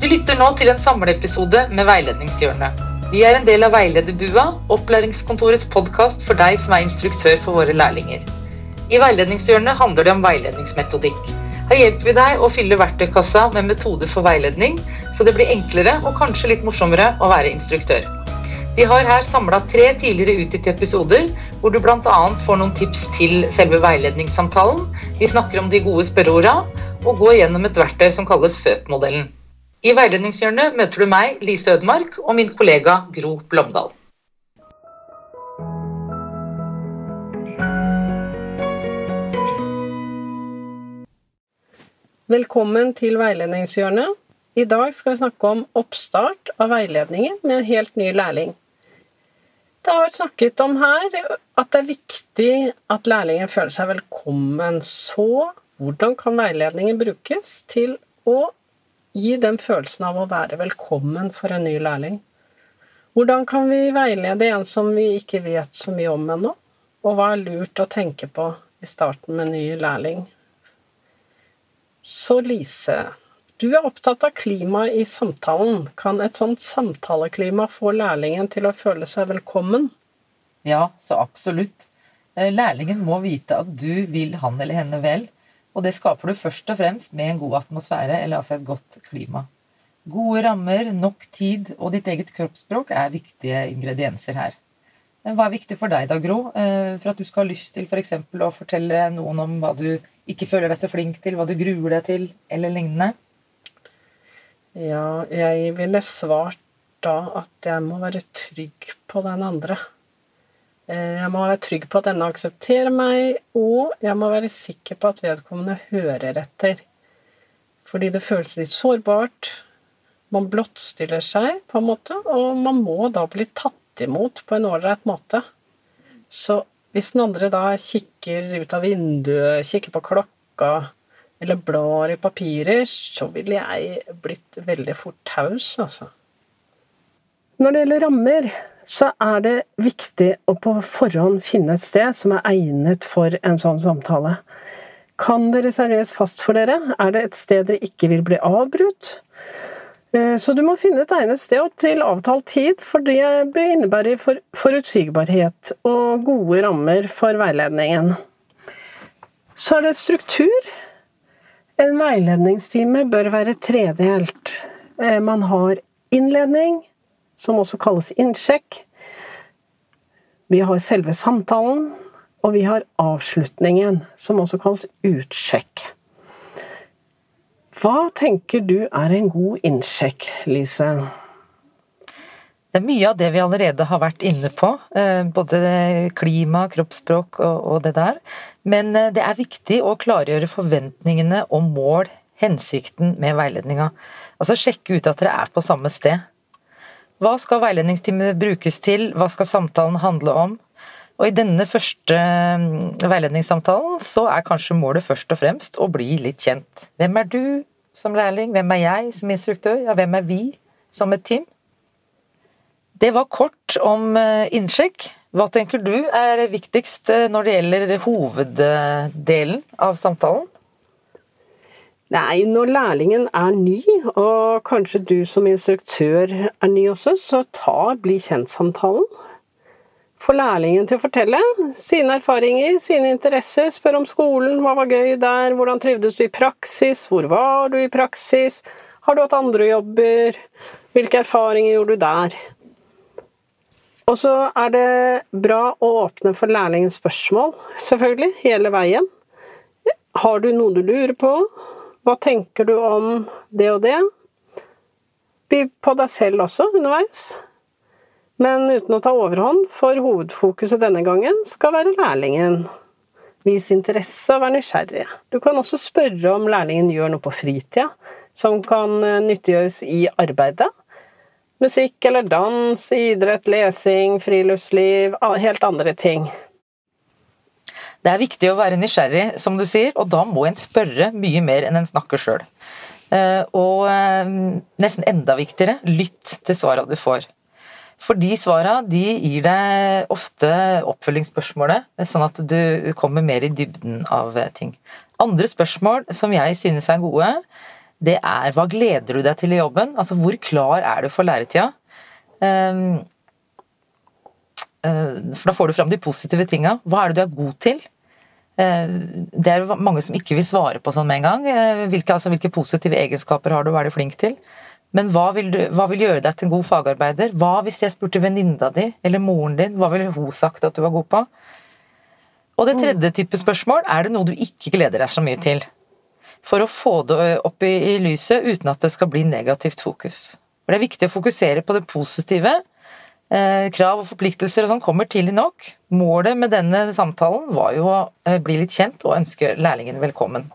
Du lytter nå til en samleepisode med Veiledningshjørnet. Vi er en del av Veilederbua, opplæringskontorets podkast for deg som er instruktør for våre lærlinger. I Veiledningshjørnet handler det om veiledningsmetodikk. Her hjelper vi deg å fylle verktøykassa med metoder for veiledning, så det blir enklere og kanskje litt morsommere å være instruktør. Vi har her samla tre tidligere utgitte episoder, hvor du bl.a. får noen tips til selve veiledningssamtalen. Vi snakker om de gode spørreorda, og går gjennom et verktøy som kalles Søt-modellen. I veiledningshjørnet møter du meg, Lise Ødmark, og min kollega Gro Blomdal. Velkommen til veiledningshjørnet. I dag skal vi snakke om oppstart av veiledningen med en helt ny lærling. Det har vært snakket om her at det er viktig at lærlingen føler seg velkommen. Så hvordan kan veiledningen brukes til å gi den følelsen av å være velkommen for en ny lærling. Hvordan kan vi veilede en som vi ikke vet så mye om ennå? Og hva er lurt å tenke på i starten med ny lærling? Så Lise, du er opptatt av klima i samtalen. Kan et sånt samtaleklima få lærlingen til å føle seg velkommen? Ja, så absolutt. Eh, lærlingen må vite at du vil han eller henne vel, og det skaper du først og fremst med en god atmosfære, eller altså et godt klima. Gode rammer, nok tid og ditt eget kroppsspråk er viktige ingredienser her. Men Hva er viktig for deg da, Gro, eh, for at du skal ha lyst til f.eks. For å fortelle noen om hva du ikke føler deg så flink til, hva du gruer deg til, eller lignende? Ja, jeg ville svart da at jeg må være trygg på den andre. Eh, jeg må være trygg på at denne aksepterer meg, og jeg må være sikker på at vedkommende hører etter. Fordi det føles litt sårbart. Man blottstiller seg, på en måte, og man må da bli tatt imot på en ålreit måte. Så hvis den andre da kikker ut av vinduet, kikker på klokka, eller blar i papirer, så ville jeg blitt veldig fort taus, altså. Når det gjelder rammer, så er det viktig å på forhånd finne et sted som er egnet for en sånn samtale. Kan det reserveres fast for dere? Er det et sted dere ikke vil bli avbrutt? Eh, så du må finne et egnet sted og til avtalt tid, for det innebærer forutsigbarhet og gode rammer for veiledningen. Så er det struktur. En veiledningstime bør være tredelt. Eh, man har innledning, som også kalles innsjekk. Vi har selve samtalen, og vi har avslutningen, som også kalles utsjekk. Hva tenker du er en god innsjekk, Lise? Det er mye av det vi allerede har vært inne på. Eh, både klima, kroppsspråk og det der. Men eh, det er viktig å klargjøre forventningene og mål, hensikten med veiledninga. Altså sjekke ut at dere er på samme sted. Hva skal veiledningstimene brukes til, hva skal samtalen handle om? Og i denne første mm, veiledningssamtalen så er kanskje målet først og fremst å bli litt kjent. Hvem er du som lærling, hvem er jeg som instruktør, ja, hvem er vi som et team? Det var kort om eh, innsjekk. Hva tenker du er viktigst eh, når det gjelder hoveddelen av samtalen? Nei, når lærlingen er ny, og kanskje du som instruktør er ny også, så ta bli kjent-samtalen. Få lærlingen til å fortelle sine erfaringer, sine interesser, spør om skolen, hva var gøy der, hvordan trivdes du i praksis, hvor var du i praksis, har du hatt andre jobber, hvilke erfaringer gjorde du der? Og så er det bra å åpne for lærlingens spørsmål, selvfølgelig, hele veien. Har du noe du lurer på? Hva tenker du om det og det? By på deg selv også underveis. Men uten å ta overhånd, for hovedfokuset denne gangen skal være lærlingen. Vis interesse og vær nysgjerrig. Du kan også spørre om lærlingen gjør noe på fritida som kan eh, nyttiggjøres i arbeidet. Musikk eller dans, idrett, lesing, friluftsliv, helt andre ting. Det er viktig å være nysgjerrig, som du sier, og da må en spørre mye mer enn en snakker sjøl. Eh, og eh, nesten enda viktigere, lytt til svara du får. For de svara de gir deg ofte oppfølgingsspørsmålet, sånn at du kommer mer i dybden av ting. Andre spørsmål som jeg synes er gode, det er hva gleder du deg til i jobben? Altså hvor klar er du for læretida? For da får du fram de positive tinga. Hva er det du er god til? Uh, det er mange som ikke vil svare på sånn med en gang. Uh, hvilke, altså, hvilke positive egenskaper har du, hva er du flink til? Men hva vil, du, hva vil gjøre deg til en god fagarbeider? Hva hvis jeg spurte venninna di eller moren din, hva ville hun sagt at du var god på? Og det tredje type spørsmål, er det noe du ikke gleder deg så mye til? For å få det opp i, i lyset uten at det skal bli negativt fokus. For det er viktig å fokusere på det positive. Eh, krav og forpliktelser og sånn kommer tidlig nok. Målet med denne samtalen var jo å eh, bli litt kjent og ønske lærlingen velkommen.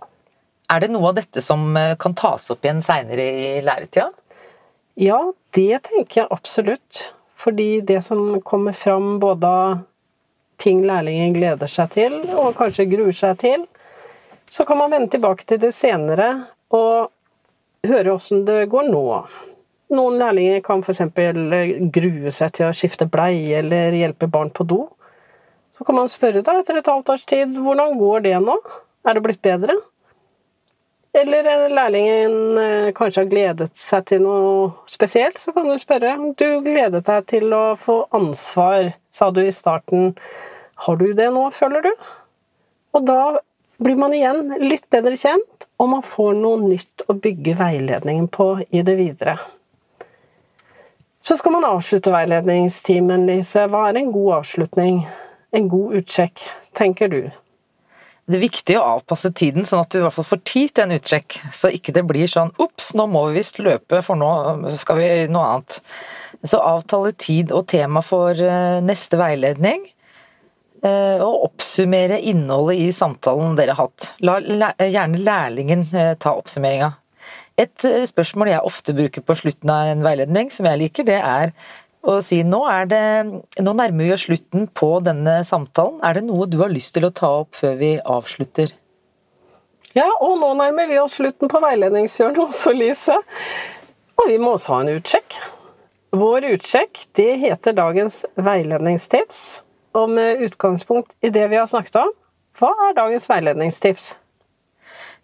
Er det noe av dette som eh, kan tas opp igjen seinere i læretida? Ja, det tenker jeg absolutt. Fordi det som kommer fram både av ting lærlingen gleder seg til, og kanskje gruer seg til, så kan man vende tilbake til det senere og høre åssen det går nå. Noen lærlinger kan f.eks. grue seg til å skifte bleie eller hjelpe barn på do. Så kan man spørre da etter et halvt års tid hvordan går det nå? Er det blitt bedre? Eller lærlingen eh, kanskje har gledet seg til noe spesielt, så kan du spørre. Du gledet deg til å få ansvar, sa du i starten. Har du det nå, føler du? Og da blir man igjen litt bedre kjent, og man får noe nytt å bygge veiledningen på i det videre. Så skal man avslutte veiledningstimen, Lise. Hva er en god avslutning? En god utsjekk, tenker du? Det er viktig å avpasse tiden, sånn at du i hvert fall får tid til en utsjekk. Så ikke det blir sånn 'ops, nå må vi visst løpe, for nå skal vi noe annet'. Så avtale tid og tema for eh, neste veiledning. Eh, og oppsummere innholdet i samtalen dere har hatt. La gjerne lærlingen ta oppsummeringa. Et spørsmål jeg ofte bruker på slutten av en veiledning, som jeg liker, det er å si nå, det, nå nærmer vi oss slutten på denne samtalen. Er det noe du har lyst til å ta opp før vi avslutter? Ja, og nå nærmer vi oss slutten på veiledningshjørnet også, Lise. Og vi må også ha en utsjekk. Vår utsjekk det heter dagens veiledningstips. Og med utgangspunkt i det vi har snakket om, hva er dagens veiledningstips?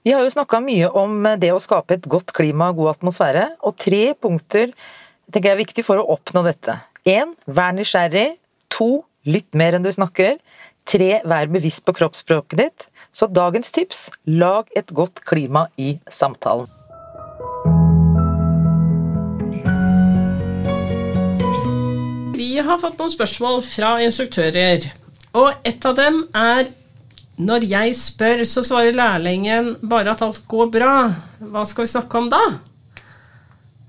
Vi har jo snakka mye om det å skape et godt klima og god atmosfære, og tre punkter tenker jeg er viktig for å oppnå dette. Én, Vær nysgjerrig. To, Lytt mer enn du snakker. Tre, Vær bevisst på kroppsspråket ditt. Så dagens tips lag et godt klima i samtalen. Vi har fått noen spørsmål fra instruktører, og et av dem er når jeg spør, så svarer lærlingen bare at alt går bra. Hva skal vi snakke om da?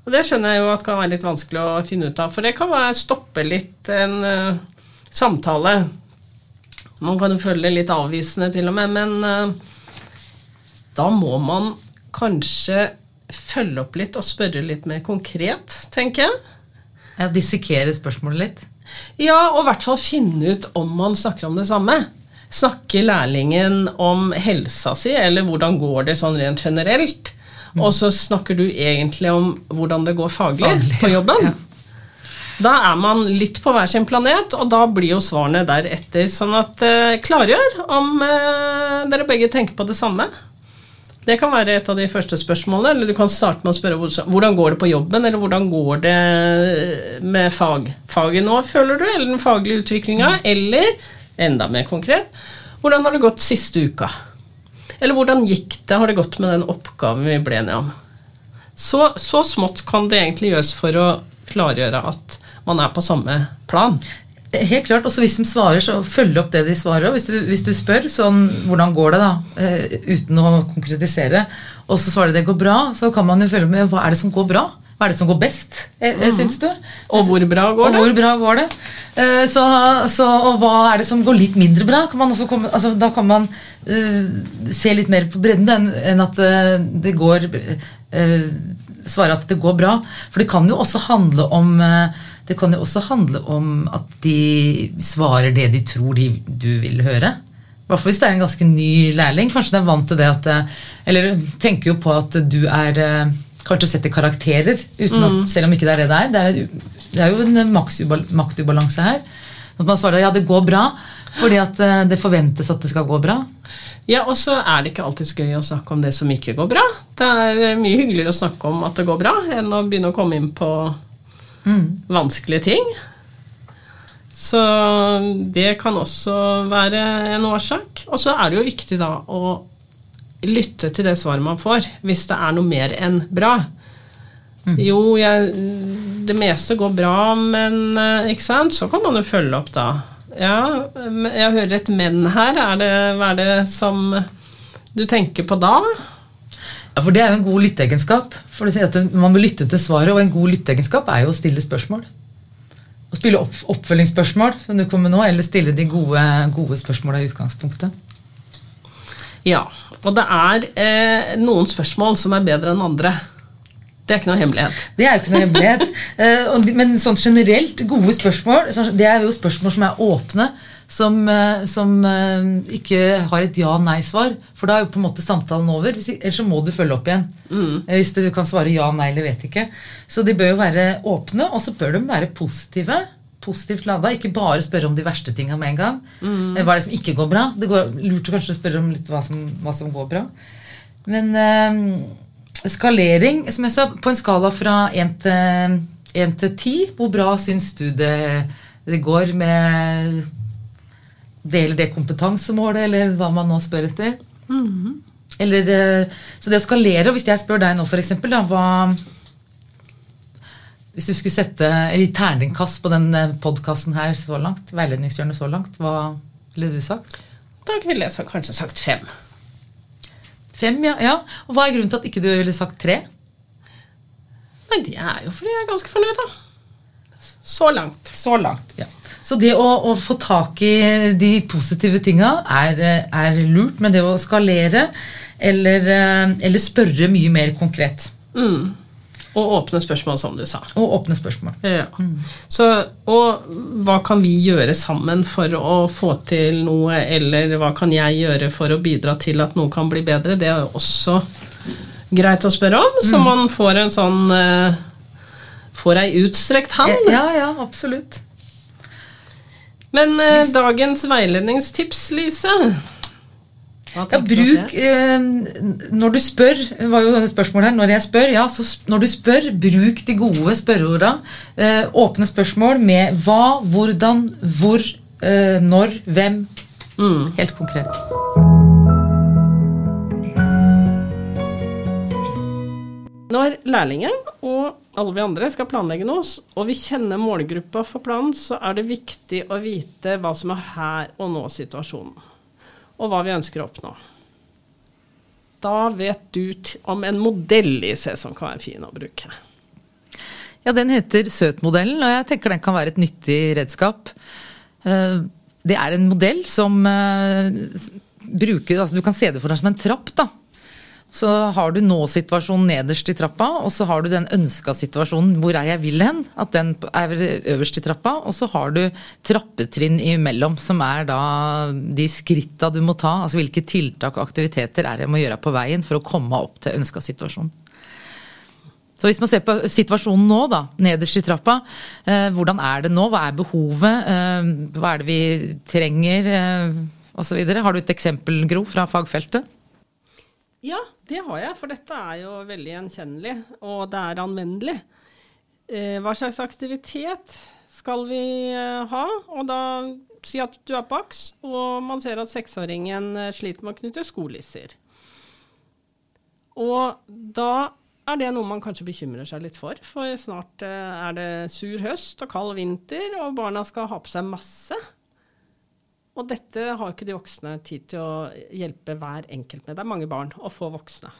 Og Det skjønner jeg jo at kan være litt vanskelig å finne ut av, for det kan være stoppe litt en uh, samtale. Man kan jo føle det litt avvisende til og med, men uh, da må man kanskje følge opp litt og spørre litt mer konkret, tenker jeg. Ja, Dissekere spørsmålet litt? Ja, og i hvert fall finne ut om man snakker om det samme. Snakker lærlingen om helsa si, eller hvordan går det sånn rent generelt? Mm. Og så snakker du egentlig om hvordan det går faglig, faglig på jobben. Ja. Da er man litt på hver sin planet, og da blir jo svarene deretter. Sånn at eh, klargjør om eh, dere begge tenker på det samme. Det kan være et av de første spørsmålene. Eller du kan starte med å spørre hvordan går det på jobben, eller hvordan går det med fag. faget nå, føler du, eller den faglige utviklinga, eller enda mer konkret, hvordan har det gått siste uka? Eller hvordan gikk det, har det gått med den oppgaven vi ble enige om? Så, så smått kan det egentlig gjøres for å klargjøre at man er på samme plan. Helt klart. også Hvis de svarer, så følg opp det de svarer. Hvis du, hvis du spør sånn, hvordan går det, da, eh, uten å konkretisere, og så svarer de det går bra, så kan man jo følge med hva er det som går bra. Hva er det som går best, eh, mm. syns du? Og hvor bra går det? Og hvor bra går det? Eh, så, så, og hva er det som går litt mindre bra? Kan komme, altså, da kan man uh, se litt mer på bredden enn at uh, det går uh, Svare at det går bra. For det kan jo også handle om det kan jo også handle om at de svarer det de tror de, du vil høre. Hvert fall hvis det er en ganske ny lærling. Kanskje den er vant til det at Eller tenker jo på at du er kanskje setter karakterer, at, mm. selv om ikke det er det det er. Det er, det er jo en maktubalanse her. At man svarer ja, det går bra fordi at eh, det forventes at det skal gå bra. Ja, og så er det ikke alltid så gøy å snakke om det som ikke går bra. Det er eh, mye hyggeligere å snakke om at det går bra, enn å begynne å komme inn på vanskelige ting. Så det kan også være en årsak. Og så er det jo viktig da å lytte til det svaret man får, hvis det er noe mer enn bra. Jo, jeg, det meste går bra, men eh, ikke sant? så kan man jo følge opp da. Ja, jeg hører et men her. Er det, hva er det som du tenker på da? Ja, for Det er jo en god lytteegenskap. For det at Man må lytte til svaret, og en god lytteegenskap er jo å stille spørsmål. Å spille opp, oppfølgingsspørsmål, som du kommer med nå, eller stille de gode, gode spørsmåla i utgangspunktet. Ja, og det er eh, noen spørsmål som er bedre enn andre. Det er ikke noe hemmelighet. Det er jo ikke noe hemmelighet. Eh, men sånn generelt, gode spørsmål, sånn- det er jo spørsmål som er åpne. Som, eh, som eh, ikke har et ja-nei-svar. For da er jo på en måte samtalen over. Hvis, ellers så må du følge opp igjen. Mm. Hvis du kan svare ja, nei eller vet ikke. Så de bør jo være åpne, og så bør de være positive. Positivt lada. Ikke bare spørre om de verste tinga med en gang. Mm. Hva er det som ikke går bra? Det går lurt å kanskje spørre om litt hva som, hva som går bra. Men eh, skalering, som jeg sa, på en skala fra 1 til, 1 til 10, hvor bra syns du det, det går med det eller det kompetansemålet, eller hva man nå spør etter? Eller, eh, så det å skalere, og hvis jeg spør deg nå for eksempel, da, hva Hvis du skulle sette i terningkast på den podkasten her så langt, veiledningshjørnet så langt, hva ville du sagt? Da ville jeg kanskje sagt fem. Fem, ja. ja. Og hva er grunnen til at ikke du ville sagt tre? Nei, det er jo fordi jeg er ganske fornøyd, da. Så langt. Så langt, ja. Så det å, å få tak i de positive tinga er, eh, er lurt, men det å skalere eller, eh, eller spørre mye mer konkret. Mm. Og åpne spørsmål, som du sa. Og åpne spørsmål. Ja. Så, og hva kan vi gjøre sammen for å få til noe, eller hva kan jeg gjøre for å bidra til at noe kan bli bedre? Det er jo også greit å spørre om, så man får en sånn eh, Får ei utstrekt hand. Ja, ja, absolutt. Men eh, dagens veiledningstips, Lise Ja, bruk eh, Når du spør, var jo spørsmålet her, når jeg spør, ja, så når du spør, bruk de gode spørreorda. Eh, åpne spørsmål med hva, hvordan, hvor, eh, når, hvem. Mm. Helt konkret. Når lærlingen og alle vi andre skal planlegge noe, og vi kjenner målgruppa for planen, så er det viktig å vite hva som er her og nå-situasjonen, og hva vi ønsker å oppnå. Da vet du om en modell i seg som kan være fin å bruke. Ja, den heter Søt-modellen, og jeg tenker den kan være et nyttig redskap. Eh, Det er en modell som eh, bruker altså Du kan se det for deg som en trapp, da. Så har du nå-situasjonen nederst i trappa, og så har du den ønska situasjonen, hvor er jeg vil hen, at den er øverst i trappa, og så har du trappetrinn imellom, som er da de skritta du må ta, altså hvilke tiltak og aktiviteter er det jeg må gjøre på veien for å komme opp til ønska situasjon. Så hvis man ser på situasjonen nå, da, nederst i trappa, eh, hvordan er det nå, hva er behovet, eh, hva er det vi trenger, eh, osv. Har du et eksempel, Gro, fra fagfeltet? Ja, det har jeg, for dette er jo veldig gjenkjennelig, og det er anvendelig. Eh, hva slags aktivitet skal vi eh, ha? Og da si at du er på AKS, og man ser at seksåringen eh, sliter med å knytte skolisser. Og da er det noe man kanskje bekymrer seg litt for, for snart eh, er det sur høst og kald vinter, og barna skal ha på seg masse. Og dette har ikke de voksne tid til å hjelpe hver enkelt med. Det er mange barn og få voksne.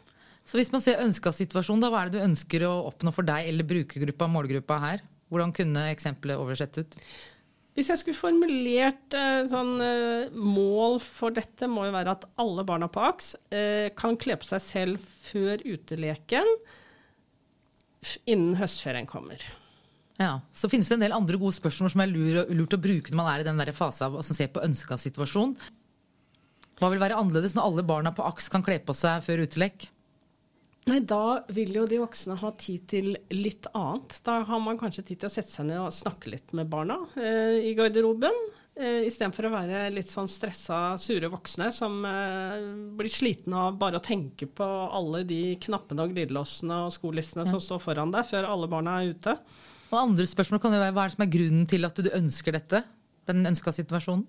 Så hvis man ser ønska situasjon, da, hva er det du ønsker å oppnå for deg eller brukergruppa, målgruppa her? Hvordan kunne eksempelet oversett ut? Hvis jeg skulle formulert eh, sånn eh, mål for dette, må jo være at alle barna på AKS eh, kan kle på seg selv før uteleken innen høstferien kommer. Ja, Så finnes det en del andre gode spørsmål som er lur, lurt å bruke når man er i den der fase av å se på ønska situasjon. Hva vil være annerledes når alle barna på AKS kan kle på seg før utelekk? Nei, da vil jo de voksne ha tid til litt annet. Da har man kanskje tid til å sette seg ned og snakke litt med barna eh, i garderoben. Eh, Istedenfor å være litt sånn stressa, sure voksne som eh, blir slitne av bare å tenke på alle de knappene og glidelåsene og skolissene som står foran deg før alle barna er ute. Og andre spørsmål kan jo være hva er det som er grunnen til at du ønsker dette? Den ønska situasjonen?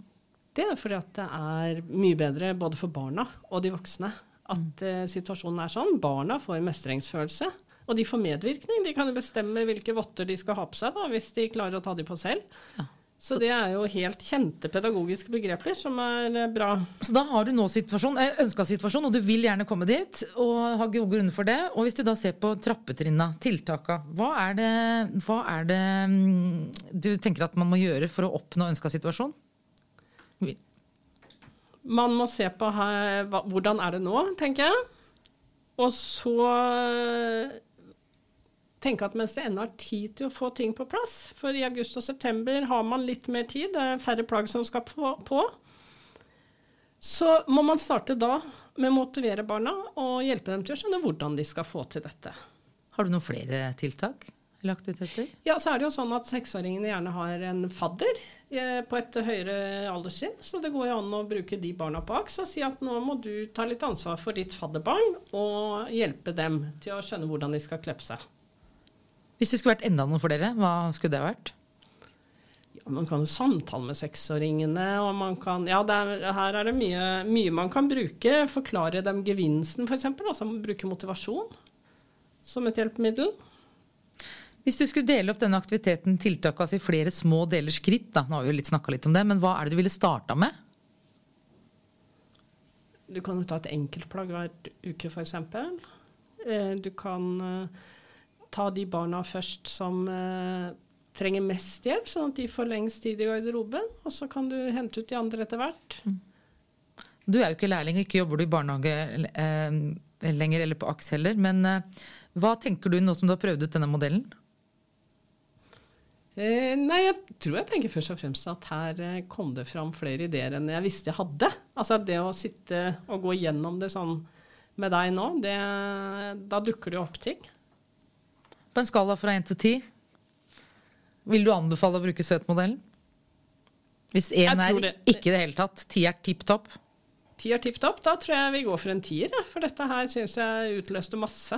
Det er fordi at det er mye bedre både for barna og de voksne at eh, situasjonen er sånn. Barna får mestringsfølelse. Og de får medvirkning. De kan jo bestemme hvilke votter de skal ha på seg, da, hvis de klarer å ta de på selv. Ja. Så det er jo helt kjente pedagogiske begreper som er eh, bra. Så da har du nå situasjon, eh, ønska situasjon, og du vil gjerne komme dit. Og har gode grunner for det. Og hvis du da ser på trappetrinna, tiltaka, hva er det, hva er det mm, du tenker at man må gjøre for å oppnå ønska situasjon? Man må se på her, hvordan er det nå, tenker jeg. Og så tenke at mens det ennå er tid til å få ting på plass, for i august og september har man litt mer tid, det er færre plagg som skal på, så må man starte da med å motivere barna og hjelpe dem til å skjønne hvordan de skal få til dette. Har du noen flere tiltak eller aktiviteter? Ja, så er det jo sånn at seksåringene gjerne har en fadder eh, på et høyere alderstrinn, så det går jo an å bruke de barna AKS og si at nå må du ta litt ansvar for ditt fadderbarn og hjelpe dem til å skjønne hvordan de skal kleppe seg. Hvis det skulle vært enda noen flere, hva skulle det vært? Ja, man kan jo samtale med seksåringene, og man kan Ja, er, her er det mye, mye, man kan bruke. Forklare dem gevinsten, f.eks. Altså bruke motivasjon som et hjelpemiddel. Hvis du skulle dele opp denne aktiviteten, tiltaket altså i flere små deler skritt, da, nå har vi jo litt snakka litt om det, men hva er det du ville starta med? Du kan jo ta et enkeltplagg hver uke, f.eks. Eh, du kan eh, ta de barna først som eh, trenger mest hjelp, sånn at de får lengst tid i garderoben. Og så kan du hente ut de andre etter hvert. Mm. Du er jo ikke lærling, ikke jobber du i barnehage eh, lenger eller på AKS heller. Men eh, hva tenker du nå som du har prøvd ut denne modellen? Eh, nei, jeg tror jeg tenker først og fremst at her eh, kom det fram flere ideer enn jeg visste jeg hadde. Altså det å sitte og gå gjennom det sånn med deg nå, det, da dukker det jo opp ting. På en skala fra 1 til 10, vil du anbefale å bruke søtmodellen? Hvis én er det. ikke i det hele tatt, ti er tipp topp? Ti er tipp topp, da tror jeg vi går for en tier. For dette her syns jeg utløste masse.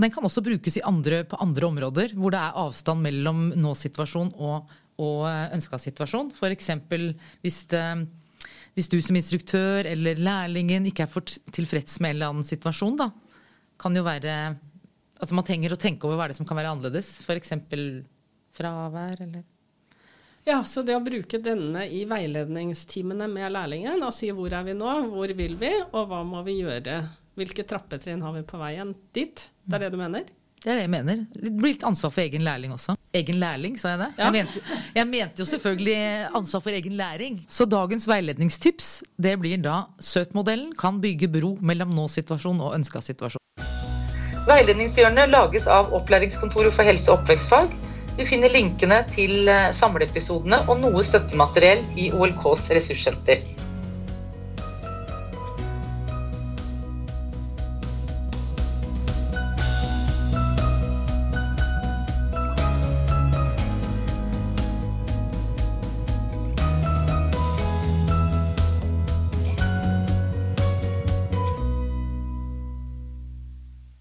Den kan også brukes andre, på andre områder hvor det er avstand mellom nå-situasjon og, og eh, ønska situasjon. F.eks. Hvis, hvis du som instruktør eller lærlingen ikke er for tilfreds med en eller annen situasjon, da, kan jo være Altså man trenger å tenke over hva er det som kan være annerledes. F.eks. fravær eller ja, så det å bruke denne i veiledningstimene med lærlingen og si hvor er vi nå, hvor vil vi, og hva må vi gjøre hvilke trappetrinn har vi på veien dit? Det er det du mener? Det er det jeg mener. Det blir litt ansvar for egen lærling også. Egen lærling, sa jeg det? Ja. Jeg, mente, jeg, mente, jo selvfølgelig ansvar for egen læring. Så dagens veiledningstips det blir da Søt-modellen kan bygge bro mellom nå-situasjon og ønska situasjon. Veiledningshjørnet lages av Opplæringskontoret for helse- og oppvekstfag. Du finner linkene til eh, samleepisodene og noe støttemateriell i OLKs ressurssenter.